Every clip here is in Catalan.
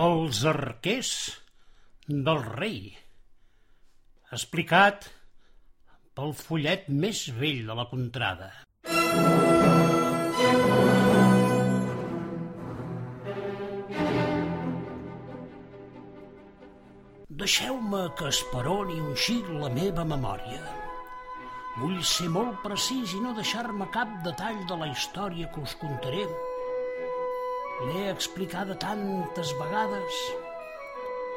Els arquers del rei. Explicat pel follet més vell de la contrada. Deixeu-me que esperoni un xic la meva memòria. Vull ser molt precís i no deixar-me cap detall de la història que us contaré. L'he explicada tantes vegades.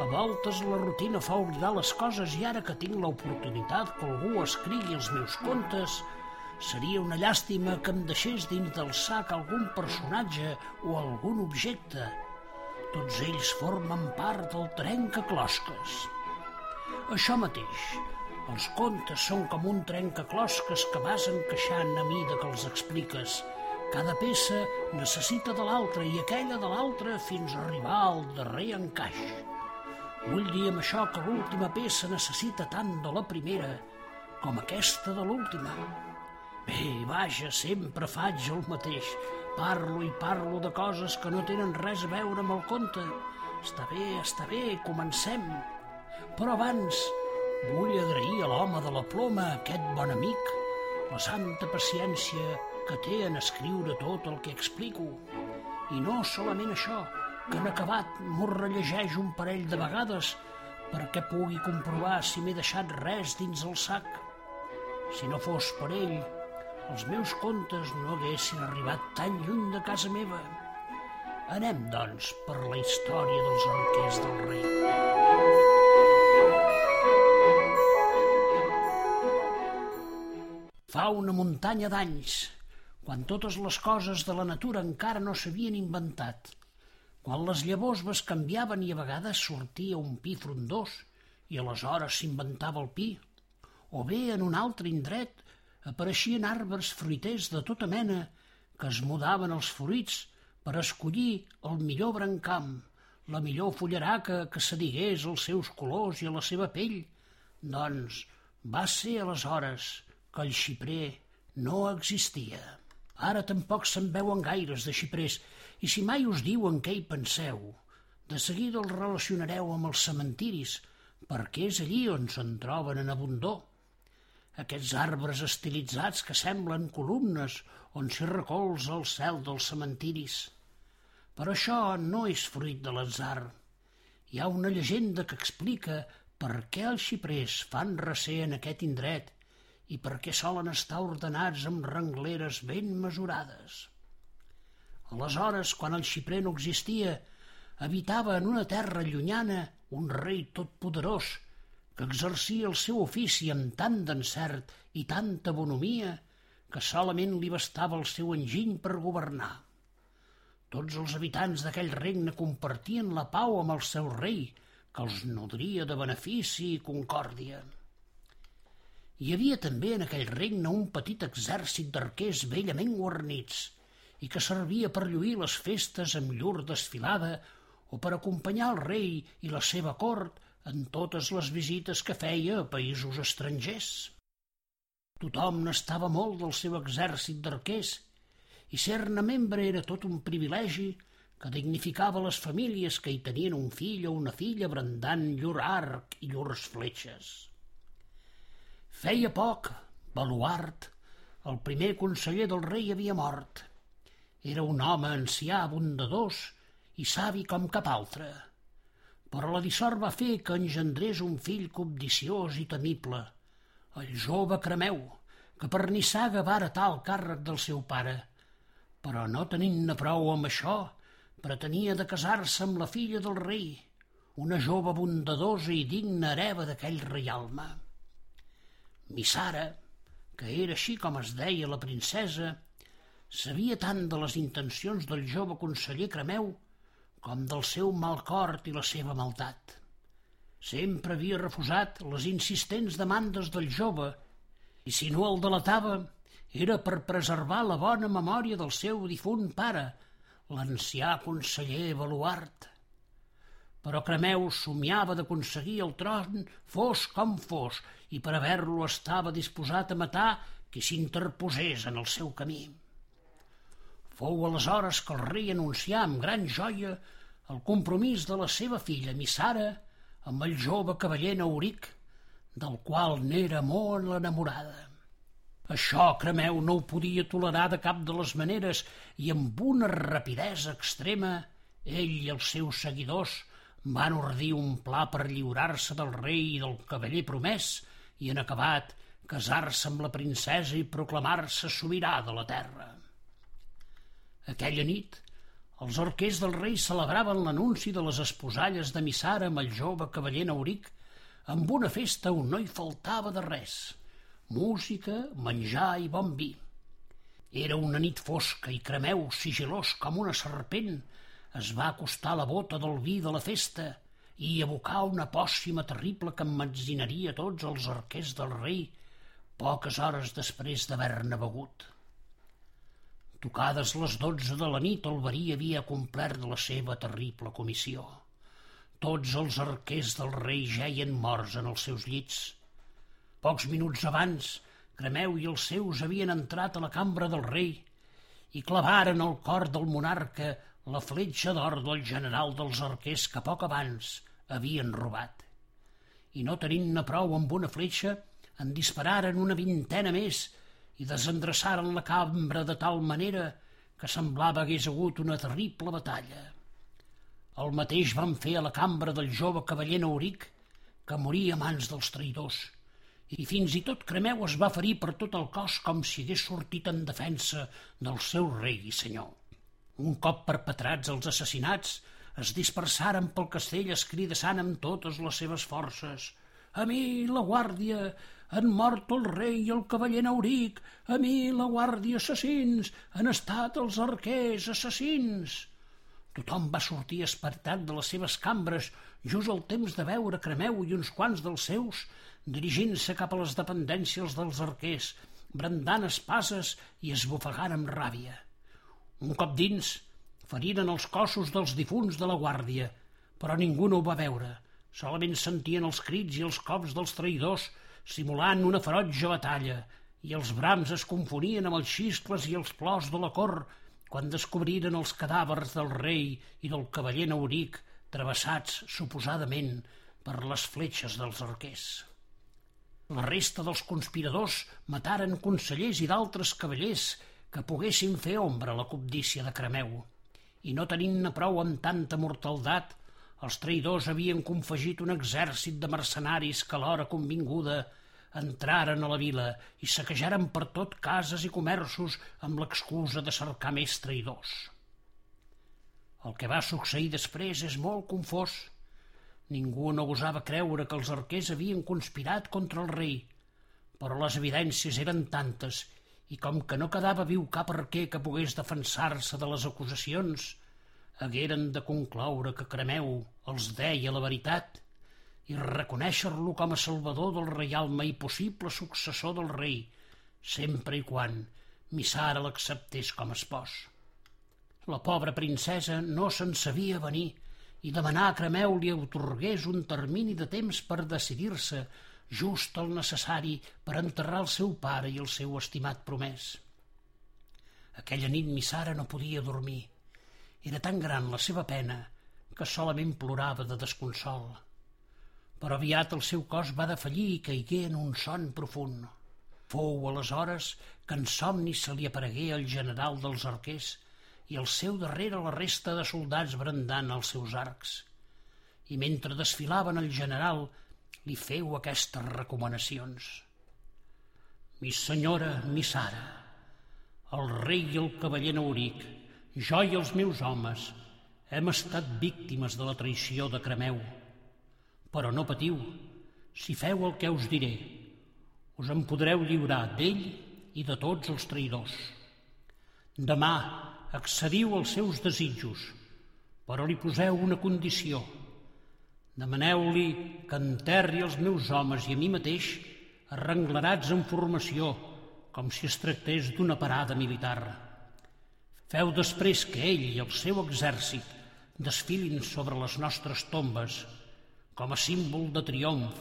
A voltes la rutina fa oblidar les coses i ara que tinc l'oportunitat que algú escrigui els meus contes, seria una llàstima que em deixés dins del sac algun personatge o algun objecte. Tots ells formen part del trencaclosques. Això mateix, els contes són com un trencaclosques que vas encaixant a mida que els expliques. Cada peça necessita de l'altra i aquella de l'altra fins a arribar al darrer encaix. Vull dir amb això que l'última peça necessita tant de la primera com aquesta de l'última. Bé, vaja, sempre faig el mateix. Parlo i parlo de coses que no tenen res a veure amb el conte. Està bé, està bé, comencem. Però abans vull agrair a l'home de la ploma, aquest bon amic, la santa paciència que té en escriure tot el que explico. I no solament això, que en acabat m'ho rellegeix un parell de vegades perquè pugui comprovar si m'he deixat res dins el sac. Si no fos per ell, els meus contes no haguessin arribat tan lluny de casa meva. Anem, doncs, per la història dels arquers del rei. Fa una muntanya d'anys, quan totes les coses de la natura encara no s'havien inventat, quan les llavors canviaven i a vegades sortia un pi frondós i aleshores s'inventava el pi, o bé en un altre indret apareixien arbres fruiters de tota mena que es mudaven els fruits per escollir el millor brancam, la millor fullaraca que s'adigués als seus colors i a la seva pell, doncs va ser aleshores que el xiprer no existia. Ara tampoc se'n veuen gaires de xiprers, i si mai us diuen què hi penseu, de seguida els relacionareu amb els cementiris, perquè és allí on se'n troben en abundor. Aquests arbres estilitzats que semblen columnes on s'hi recolza el cel dels cementiris. Però això no és fruit de l'atzar. Hi ha una llegenda que explica per què els xiprers fan recer en aquest indret i perquè solen estar ordenats amb rengleres ben mesurades. Aleshores, quan el xiprer no existia, habitava en una terra llunyana un rei totpoderós que exercia el seu ofici amb tant d'encert i tanta bonomia que solament li bastava el seu enginy per governar. Tots els habitants d'aquell regne compartien la pau amb el seu rei, que els nodria de benefici i concòrdia. Hi havia també en aquell regne un petit exèrcit d'arquers bellament guarnits i que servia per lluir les festes amb llur desfilada o per acompanyar el rei i la seva cort en totes les visites que feia a països estrangers. Tothom n'estava molt del seu exèrcit d'arquers i ser-ne membre era tot un privilegi que dignificava les famílies que hi tenien un fill o una filla brandant llur arc i llurs fletxes. Feia poc, Baluart, el primer conseller del rei havia mort. Era un home ancià, bondadós i savi com cap altre. Però la dissort va fer que engendrés un fill cobdiciós i temible, el jove Cremeu, que per Nissaga va heretar el càrrec del seu pare. Però no tenint-ne prou amb això, pretenia de casar-se amb la filla del rei, una jove bondadosa i digna hereva d'aquell reialme. Missara, que era així com es deia la princesa, sabia tant de les intencions del jove conseller Cremeu com del seu mal cort i la seva maldat. Sempre havia refusat les insistents demandes del jove i si no el delatava era per preservar la bona memòria del seu difunt pare, l'ancià conseller Baluart. Però Cremeu somiava d'aconseguir el tron fos com fos i per haver-lo estava disposat a matar qui s'interposés en el seu camí. Fou aleshores que el rei anuncià amb gran joia el compromís de la seva filla Missara amb el jove cavaller Nauric, del qual n'era molt l'enamorada. Això Cremeu no ho podia tolerar de cap de les maneres i amb una rapidesa extrema ell i els seus seguidors van ordir un pla per lliurar-se del rei i del cavaller promès i en acabat casar-se amb la princesa i proclamar-se sobirà de la terra. Aquella nit, els arquers del rei celebraven l'anunci de les esposalles de Missara amb el jove cavaller Nauric amb una festa on no hi faltava de res. Música, menjar i bon vi. Era una nit fosca i Cremeu, sigilós com una serpent, es va acostar la bota del vi de la festa i abocar una pòssima terrible que emmenzinaria tots els arquers del rei poques hores després d'haver-ne begut. Tocades les dotze de la nit, el verí havia complert la seva terrible comissió. Tots els arquers del rei geien morts en els seus llits. Pocs minuts abans, Cremeu i els seus havien entrat a la cambra del rei i clavaren al cor del monarca la fletxa d'or del general dels arquers que poc abans havien robat. I no tenint-ne prou amb una fletxa, en dispararen una vintena més i desendreçaren la cambra de tal manera que semblava hagués hagut una terrible batalla. El mateix van fer a la cambra del jove cavaller Nauric, que moria a mans dels traïdors, i fins i tot Cremeu es va ferir per tot el cos com si hagués sortit en defensa del seu rei i senyor. Un cop perpetrats els assassinats, es dispersaren pel castell escridassant amb totes les seves forces. A mi, la guàrdia, han mort el rei i el cavaller Nauric, a mi la guàrdia assassins, han estat els arquers assassins. Tothom va sortir espartat de les seves cambres just al temps de veure Cremeu i uns quants dels seus dirigint-se cap a les dependències dels arquers, brandant espases i esbufegant amb ràbia. Un cop dins, feriren els cossos dels difunts de la guàrdia, però ningú no ho va veure. Solament sentien els crits i els cops dels traïdors simulant una ferotge batalla, i els brams es confonien amb els xiscles i els plors de la cor quan descobriren els cadàvers del rei i del cavaller Nauric travessats, suposadament, per les fletxes dels arquers. La resta dels conspiradors mataren consellers i d'altres cavallers que poguessin fer ombra a la cobdícia de Cremeu, i no tenint-ne prou amb tanta mortaldat, els traïdors havien confegit un exèrcit de mercenaris que a l'hora convinguda entraren a la vila i saquejaren per tot cases i comerços amb l'excusa de cercar més traïdors. El que va succeir després és molt confós. Ningú no gosava creure que els arquers havien conspirat contra el rei, però les evidències eren tantes i com que no quedava viu cap arquer que pogués defensar-se de les acusacions, hagueren de concloure que Cremeu els deia la veritat i reconèixer-lo com a salvador del reialme i possible successor del rei, sempre i quan Missara l'acceptés com a espòs. La pobra princesa no se'n sabia venir i demanar a Cremeu li otorgués un termini de temps per decidir-se just el necessari per enterrar el seu pare i el seu estimat promès. Aquella nit Missara no podia dormir era tan gran la seva pena que solament plorava de desconsol. Però aviat el seu cos va defallir i caigué en un son profund. Fou aleshores que en somni se li aparegué el general dels arquers i al seu darrere la resta de soldats brandant els seus arcs. I mentre desfilaven el general li feu aquestes recomanacions. Mi senyora, mi Sara, el rei i el cavaller Nauric, jo i els meus homes hem estat víctimes de la traïció de Cremeu. Però no patiu, si feu el que us diré, us en podreu lliurar d'ell i de tots els traïdors. Demà accediu als seus desitjos, però li poseu una condició. Demaneu-li que enterri els meus homes i a mi mateix arrenglarats en formació, com si es tractés d'una parada militar. Feu després que ell i el seu exèrcit desfilin sobre les nostres tombes com a símbol de triomf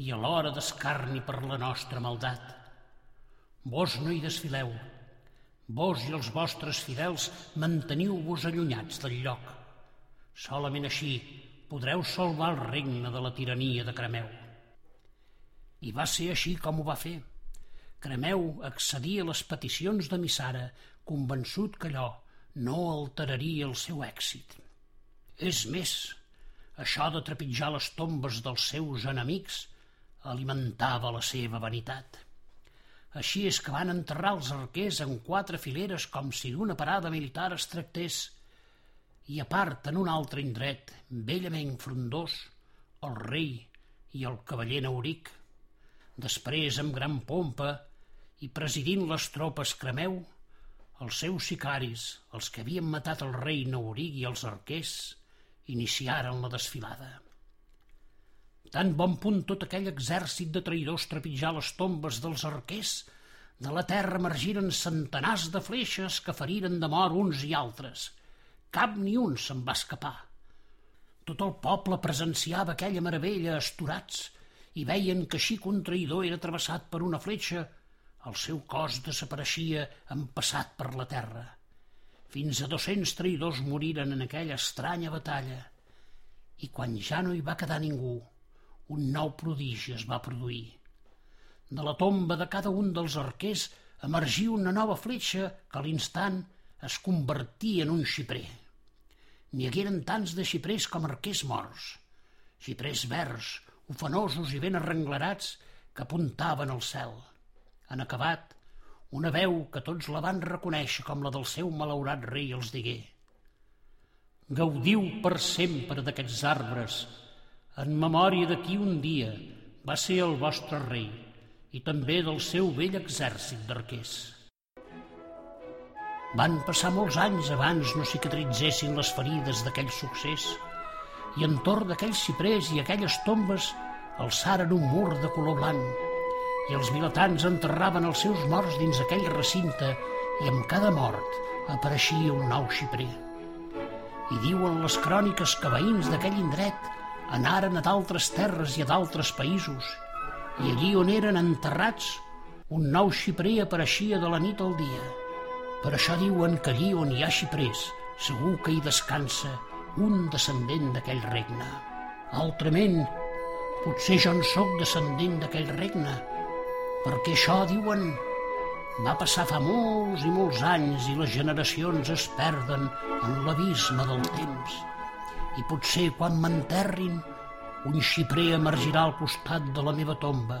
i alhora d'escarni per la nostra maldat. Vos no hi desfileu. Vos i els vostres fidels manteniu-vos allunyats del lloc. Solament així podreu salvar el regne de la tirania de Cremeu. I va ser així com ho va fer. Cremeu accedia a les peticions de Missara, convençut que allò no alteraria el seu èxit. És més, això de trepitjar les tombes dels seus enemics alimentava la seva vanitat. Així és que van enterrar els arquers en quatre fileres com si d'una parada militar es tractés i a part en un altre indret, bellament frondós, el rei i el cavaller Nauric. Després, amb gran pompa i presidint les tropes Cremeu, els seus sicaris, els que havien matat el rei Nauric i els arquers, iniciaren la desfilada. Tan bon punt tot aquell exèrcit de traïdors trepitjar les tombes dels arquers, de la terra emergiren centenars de fleixes que feriren de mort uns i altres. Cap ni un se'n va escapar. Tot el poble presenciava aquella meravella asturats i veien que així que un traïdor era travessat per una fletxa, el seu cos desapareixia empassat per la terra. Fins a 200 traïdors moriren en aquella estranya batalla. I quan ja no hi va quedar ningú, un nou prodigi es va produir. De la tomba de cada un dels arquers emergia una nova fletxa que a l'instant es convertia en un xiprer. N'hi hagueren tants de xiprers com arquers morts, xiprers verds, ofenosos i ben arrenglerats que apuntaven al cel. En acabat, una veu que tots la van reconèixer com la del seu malaurat rei els digué Gaudiu per sempre d'aquests arbres en memòria de qui un dia va ser el vostre rei i també del seu vell exèrcit d'arquers. Van passar molts anys abans no cicatritzessin les ferides d'aquell succés i entorn d'aquells ciprers i aquelles tombes alçaren un mur de color blanc i els vilatans enterraven els seus morts dins aquell recinte i amb cada mort apareixia un nou xiprer. I diuen les cròniques que veïns d'aquell indret anaren a d'altres terres i a d'altres països, i allí on eren enterrats, un nou xiprer apareixia de la nit al dia. Per això diuen que allí on hi ha xiprers, segur que hi descansa un descendent d'aquell regne. Altrament, potser jo en sóc descendent d'aquell regne, perquè això, diuen, va passar fa molts i molts anys i les generacions es perden en l'abisme del temps i potser quan m'enterrin un xiprer emergirà al costat de la meva tomba.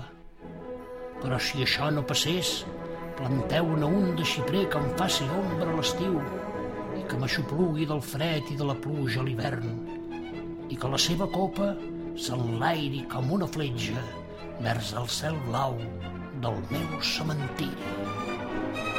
Però si això no passés, planteu-ne un de xiprer que em faci ombra a l'estiu i que m'aixoplugui del fred i de la pluja a l'hivern i que la seva copa s'enlairi com una fletxa vers el cel blau del meu cementiri.